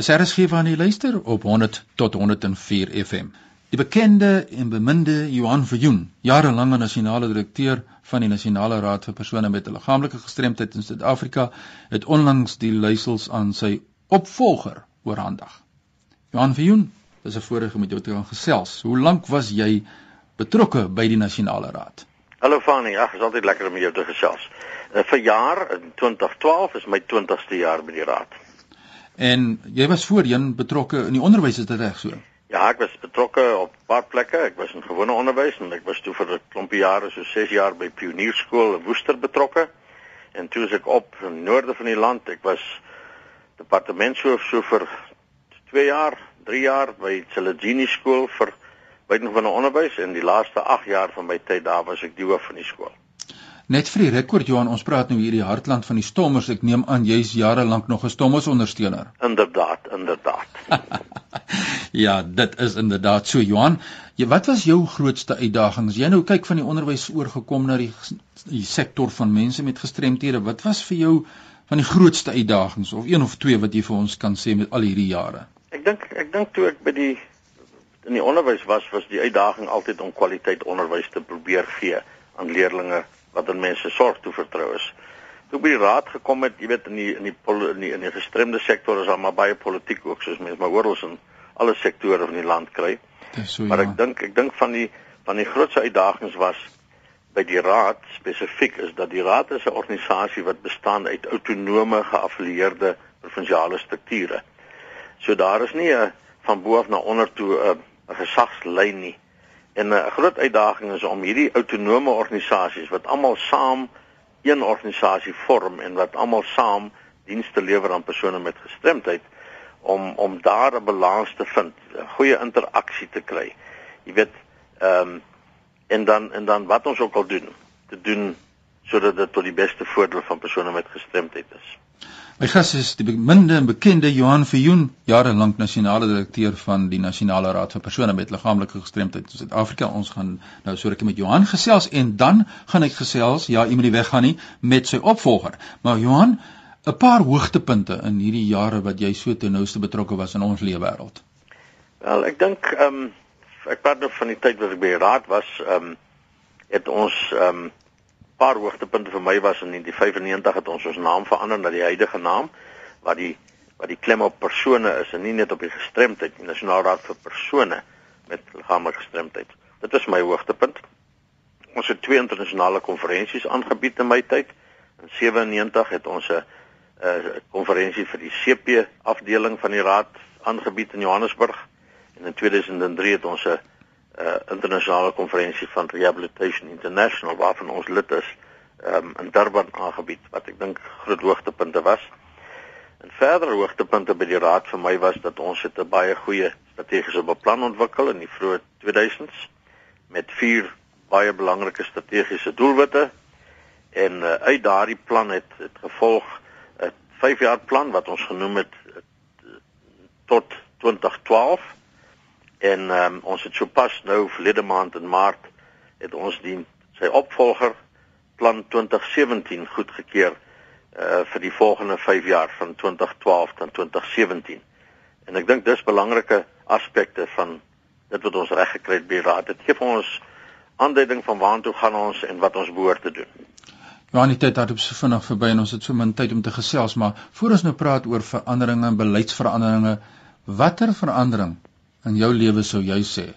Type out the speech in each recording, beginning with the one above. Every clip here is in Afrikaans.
Dis RSG van die luister op 100 tot 104 FM. Die bekende en beminde Johan Viljoen, jarelange nasionale direkteur van die Nasionale Raad vir persone met 'n liggaamlike gestremdheid in Suid-Afrika, het onlangs die leiersels aan sy opvolger oorhandig. Johan Viljoen, dis 'n voorreg om met jou te kan gesels. Hoe lank was jy betrokke by die Nasionale Raad? Hallo Fanie, ag, is altyd lekker om jou te gesels. Uh, vir jaar in 2012 is my 20ste jaar by die raad. En jy was voorheen betrokke in die onderwys is dit reg so? Ja, ek was betrokke op 'n paar plekke. Ek was in gewone onderwys en ek was toe vir 'n klompie jare, so 6 jaar by Pionierskool in Woester betrokke. En toe is ek op in die noorde van die land. Ek was departementshoof so vir 2 jaar, 3 jaar by Celestini skool vir buitengewone onderwys en die laaste 8 jaar van my tyd daar was ek die hoof van die skool. Net vir die rekord Johan, ons praat nou hier die hartland van die stommers. Ek neem aan jy's jare lank nog 'n stommers ondersteuner. Inderdaad, inderdaad. ja, dit is inderdaad so Johan. Jy wat was jou grootste uitdagings? Jy nou kyk van die onderwys oorgekom na die, die sektor van mense met gestremthede. Wat was vir jou van die grootste uitdagings of een of twee wat jy vir ons kan sê met al hierdie jare? Ek dink ek dink toe ek by die in die onderwys was, was die uitdaging altyd om kwaliteit onderwys te probeer gee aan leerders wat aan mense sorg toe vertrou is. Toe by die raad gekom het, jy weet in die in die in die, in die gestremde sektor is daar maar baie politiek ook soos mense maar oral in alle sektore van die land kry. Dis so. Maar ja. ek dink ek dink van die van die grootste uitdagings was by die raad spesifiek is dat die raad is 'n organisasie wat bestaan uit autonome geaffilieerde provinsiale strukture. So daar is nie 'n van bo af na onder toe 'n gesagslyn nie. En 'n groot uitdaging is om hierdie autonome organisasies wat almal saam een organisasie vorm en wat almal saam dienste lewer aan persone met gestremdheid om om daar 'n balans te vind, 'n goeie interaksie te kry. Jy weet, ehm um, en dan en dan wat ons ook al doen, te doen sodat dit tot die beste voordeel van persone met gestremdheid is. My gas is die beminde en bekende Johan Viljoen, jare lank nasionale direkteur van die Nasionale Raad vir persone met liggaamlike gestremdheid in Suid-Afrika. Ons gaan nou so rukkie met Johan gesels en dan gaan ek gesels, ja, iemand die weg gaan nie met sy opvolger. Maar Johan, 'n paar hoogtepunte in hierdie jare wat jy so te nouste betrokke was in ons lewe wêreld. Wel, ek dink ehm um, ek praat nou van die tyd wat ek by die raad was, ehm um, het ons ehm um, paar hoogtepunte vir my was in 1995 het ons ons naam verander na die huidige naam wat die wat die klem op persone is en nie net op die gestremdheid die Nasionale Raad vir persone met liggaamlike gestremdheid. Dit is my hoogtepunt. Ons het twee internasionale konferensies aangebied in my tyd. In 97 het ons 'n 'n konferensie vir die CP afdeling van die raad aangebied in Johannesburg en in 2003 het ons 'n uh, internasionale konferensie van Rehabilitation International waarvan ons lid is um, in Durban aangebied wat ek dink groot hoogtepunte was. En verdere hoogtepunte by die raad vir my was dat ons het 'n baie goeie strategiese beplan ontwikkel in die vroeë 2000s met vier baie belangrike strategiese doelwitte en uh, uit daardie plan het het gevolg 'n 5 jaar plan wat ons genoem het uh, tot 2012 En um, ons het sopas nou verlede maand in Maart het ons die sy opvolger plan 2017 goedgekeur uh vir die volgende 5 jaar van 2012 tot 2017. En ek dink dis belangrike aspekte van dit wat ons reg gekry het by raad. Dit gee vir ons aanduiding van waartoe gaan ons en wat ons behoort te doen. Ja, nie tyd het op so vinnig verby en ons het so min tyd om te gesels, maar voor ons nou praat oor veranderinge en beleidsveranderinge, watter verandering in jou lewe sou jy sê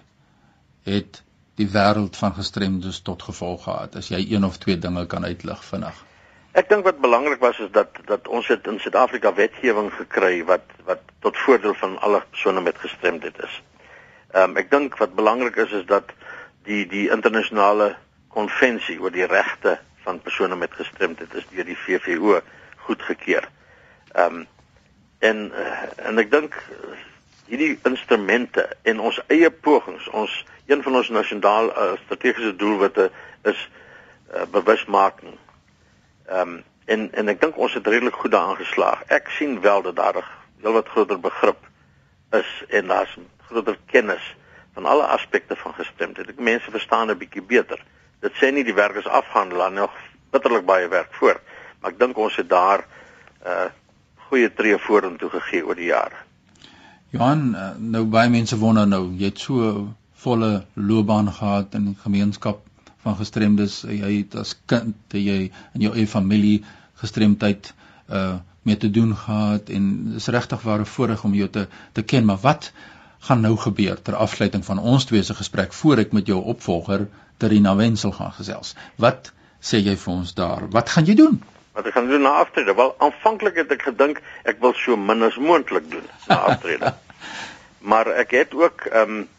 het die wêreld van gestremdes tot gevolg gehad as jy een of twee dinge kan uitlig vinnig Ek dink wat belangrik was is dat dat ons het in Suid-Afrika wetgewing gekry wat wat tot voordeel van alle persone met gestremdheid is. Ehm um, ek dink wat belangrik is is dat die die internasionale konvensie oor die regte van persone met gestremdheid is deur die VVO goedgekeur. Ehm um, en en ek dink hierdie instrumente en ons eie pogings, ons een van ons nasionale uh, strategiese doelwitte is uh, bewusmaking. Ehm um, en en ek dink ons het redelik goed daaraan geslaag. Ek sien wel dat daar 'n heelwat groter begrip is en daar's groter kennis van alle aspekte van gestremdheid. Ek mense verstaan 'n bietjie beter. Dit sê nie die werk is afgehandel en nog bitterlik baie werk voor, maar ek dink ons het daar uh, goeie tree vorentoe gegee oor die jare. Johan, uh, nou baie mense wonder nou, jy het so volle loopbaan gehad in die gemeenskap van gestremdes. Jy het as kind, jy in jou eie familie gestremdheid uh mee te doen gehad en dis regtig ware voorreg om jou te te ken, maar wat gaan nou gebeur ter afsluiting van ons twee se gesprek voor ek met jou opvolger Terina Wenzel gaan gesels. Wat sê jy vir ons daar? Wat gaan jy doen? Wat ek gaan doen na aftrede? Wel, aanvanklik het ek gedink ek wil so min as moontlik doen na aftrede. maar ek het ook ehm um,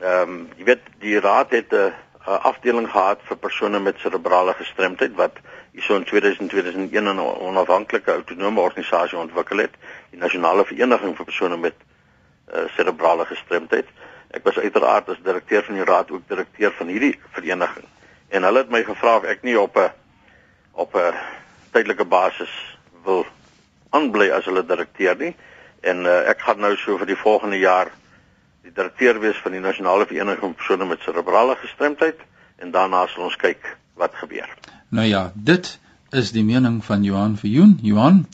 ehm um, jy weet die raad het 'n afdeling gehad vir persone met serebrale gestremdheid wat hierso in 2000 2001 'n onafhanklike autonome organisasie ontwikkel het, die Nasionale Vereniging vir persone met uh, serebrale gestremdheid. Ek was uiteraard as direkteur van die raad ook direkteur van hierdie vereniging. En hulle het my gevra of ek nie op 'n op 'n tydelike basis wil aanbly as hulle direkteur nie. En uh, ek gaan nou so vir die volgende jaar die direkteur wees van die Nasionale Vereniging van persone met serebrale gestremdheid en daarna sal ons kyk wat gebeur. Nou ja, dit is die mening van Johan Verjoen. Johan,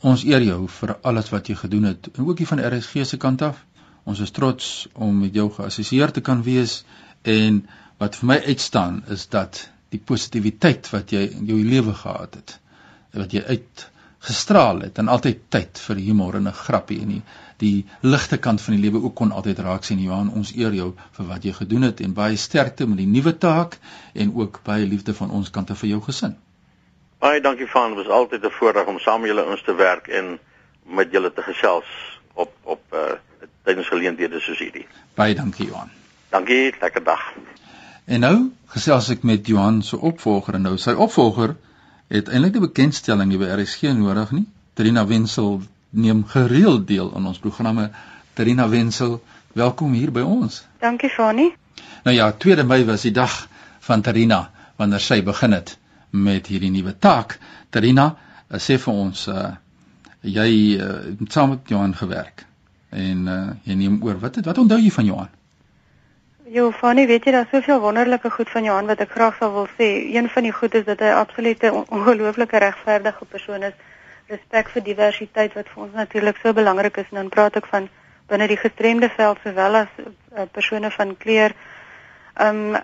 ons eer jou vir alles wat jy gedoen het en ook hier van RSG se kant af. Ons is trots om met jou geassosieer te kan wees en wat vir my uitstaan is dat die positiwiteit wat jy in jou lewe gehad het, wat jy uit gestraal het en altyd tyd vir humor en 'n grappie en die, die ligte kant van die lewe ook kon altyd raak sien Johan ons eer jou vir wat jy gedoen het en baie sterkte met die nuwe taak en ook baie liefde van ons kant af vir jou gesin. Baie dankie van was altyd 'n voorreg om saam met julle ons te werk en met julle te gesels op op uh tydens geleenthede soos hierdie. Baie dankie Johan. Dankie, lekker dag. En nou gesels ek met Johan se opvolger en nou sy opvolger het eintlik 'n bekendstelling hier by RSG nodig nie. Trina Wenzel neem gereeld deel aan ons programme. Trina Wenzel, welkom hier by ons. Dankie Fani. Nou ja, 2 Mei was die dag van Trina wanneer sy begin het met hierdie nuwe taak. Trina, sê vir ons uh jy uh, het saam met Johan gewerk en uh, jy neem oor. Wat wat onthou jy van Johan? Jo, Fanny, weet jy daar's soveel wonderlike goed van Johan wat ek graag sou wil sê. Een van die goed is dat hy 'n absolute ongelooflike regverdige persoon is. Respek vir diversiteit wat vir ons natuurlik so belangrik is en dan praat ek van binne die gestremde veld sowel as uh, persone van kleur um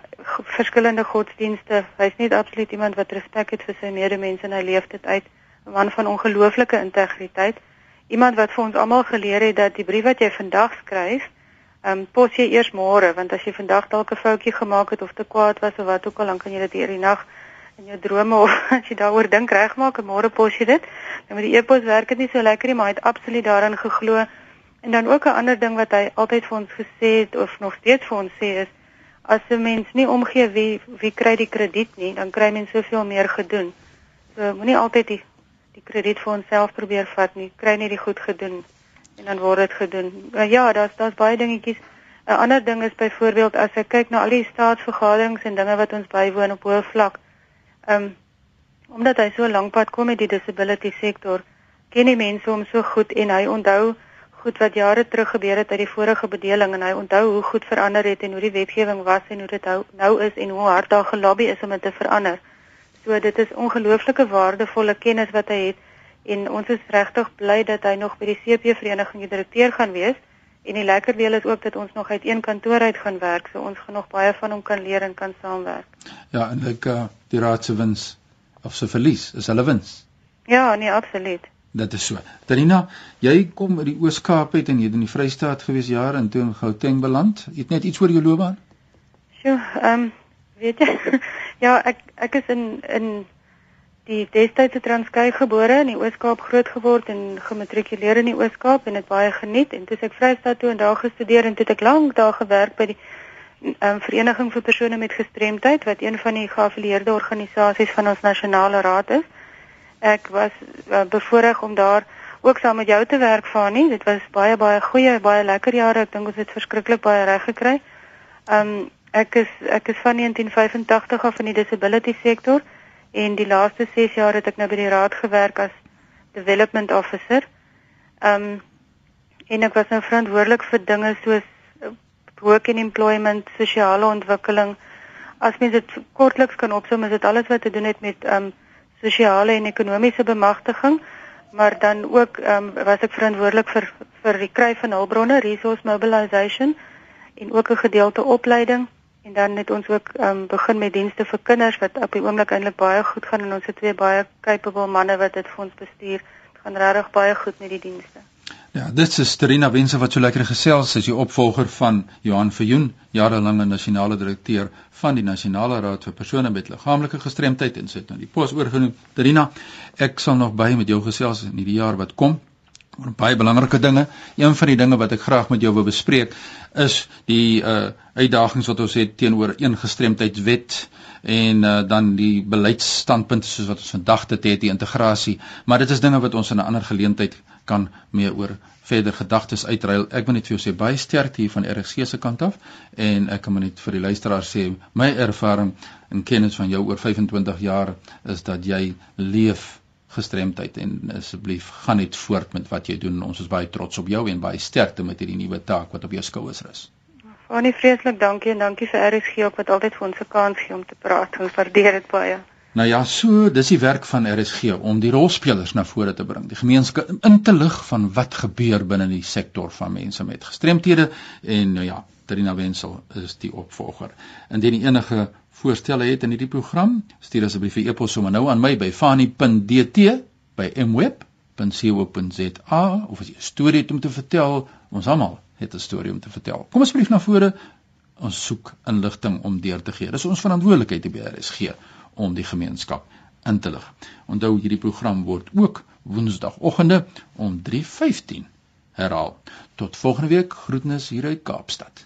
verskillende godsdienste. Hy's net absoluut iemand wat respek het vir sy medemens en hy leef dit uit. 'n Man van ongelooflike integriteit iemand wat vir ons almal geleer het dat die brief wat jy vandag skryf, ehm um, pos jy eers môre want as jy vandag dalk 'n foutjie gemaak het of te kwaad was of wat ook al dan kan jy dit hier die nag in jou drome of as jy daaroor dink regmaak en môre pos jy dit. Nou met die e-pos werk dit nie so lekker nie, maar hy het absoluut daarin geglo. En dan ook 'n ander ding wat hy altyd vir ons gesê het of nog steeds vir ons sê is as 'n mens nie omgee wie wie kry die krediet nie, dan kry mens soveel meer gedoen. So moenie altyd die die krediet vir onsself probeer vat nie. Kry net die goed gedoen en dan word dit gedoen. Maar ja, daar's daar's baie dingetjies. 'n Ander ding is byvoorbeeld as ek kyk na al die staatsvergaderings en dinge wat ons bywoon op hoë vlak. Ehm um, omdat hy so lank pad kom met die disability sektor, ken die mense hom so goed en hy onthou goed wat jare terug gebeur het uit die vorige bedeling en hy onthou hoe goed verander het en hoe die wetgewing was en hoe dit nou is en hoe hard daar gelobby is om dit te verander. So dit is ongelooflike waardevolle kennis wat hy het en ons is regtig bly dat hy nog by die CP vereniging die direkteur gaan wees en die lekker deel is ook dat ons nog uit een kantoor uit gaan werk so ons gaan nog baie van hom kan leer en kan saamwerk. Ja, en ek uh, die raad se wins of se verlies is hulle wins. Ja, nee, absoluut. Dit is so. Danina, jy kom uit die Oos-Kaap uit en jy het in die Vrystaat gewees jare en toe in Gauteng beland. Jy het net iets oor jou loopbaan? Sjoe, ehm um, weet jy ja ek ek is in in die destydse Transkei gebore in die Oos-Kaap groot geword en gematrikuleer in die Oos-Kaap en dit baie geniet. En toe ek Vrystaat toe en daar gestudeer en toe ek lank daar gewerk by die um, vereniging vir persone met gestremdheid wat een van die geaffilieerde organisasies van ons nasionale raad is. Ek was uh, bevoorreg om daar ook saam met jou te werk van nie dit was baie baie goeie baie lekker jare. Ek dink ons het verskriklik baie reg gekry. Um Ek is ek is van 1985 af in die disability sektor en die laaste 6 jaar het ek nou by die raad gewerk as development officer. Um en ek was nou verantwoordelik vir dinge soos uh, work and employment, sosiale ontwikkeling. As mens dit kortliks kan opsom, is dit alles wat te doen het met um sosiale en ekonomiese bemagtiging, maar dan ook ehm um, was ek verantwoordelik vir vir die kry van hulpbronne, resource mobilization en ook 'n gedeelte opleiding en dan het ons ook ehm um, begin met dienste vir kinders wat op die oomblik eintlik baie goed gaan en ons het twee baie capable manne wat dit vir ons bestuur. Dit gaan regtig baie goed met die dienste. Ja, dit is Terina Wense wat so lekker gesels, is die opvolger van Johan Verjoen, jarelange nasionale direkteur van die Nasionale Raad vir persone met liggaamlike gestremdheid en het nou die pos oorgeneem. Terina, ek sal nog by met jou gesels in die jaar wat kom baie belangrike dinge. Een van die dinge wat ek graag met jou wil bespreek is die uh uitdagings wat ons het teenoor eengestremdheidswet en uh, dan die beleidsstandpunte soos wat ons vandag dit het die integrasie maar dit is dinge wat ons in 'n ander geleentheid kan meer oor verder gedagtes uitruil. Ek wil net vir jou sê baie sterkte hier van RGC se kant af en ek kan net vir die luisteraars sê my ervaring en kennis van jou oor 25 jaar is dat jy leef gestremdheid en asseblief gaan net voort met wat jy doen. Ons is baie trots op jou en baie sterkte met hierdie nuwe taak wat op jou skouers rus. Annie vreeslik dankie en dankie vir RGC ook wat altyd vir ons 'n kans gee om te praat. Ons waardeer dit baie. Nou ja, so dis die werk van RSG om die rolspelers na vore te bring, die gemeenskap in te lig van wat gebeur binne die sektor van mense met gestremthede en nou ja, Trina Wensel is die opvolger. Indien jy enige voorstelle het in hierdie program, stuur asseblief 'n e-pos sommer nou aan my by fani.dt by mweb.co.za of as jy 'n storie het om te vertel, ons almal het 'n storie om te vertel. Kom asseblief na vore. Ons soek inligting om deur te gee. Dis ons verantwoordelikheid by RSG om die gemeenskap in te lig. Onthou hierdie program word ook woensdagoggende om 3:15 herhaal. Tot volgende week, groetnis hier uit Kaapstad.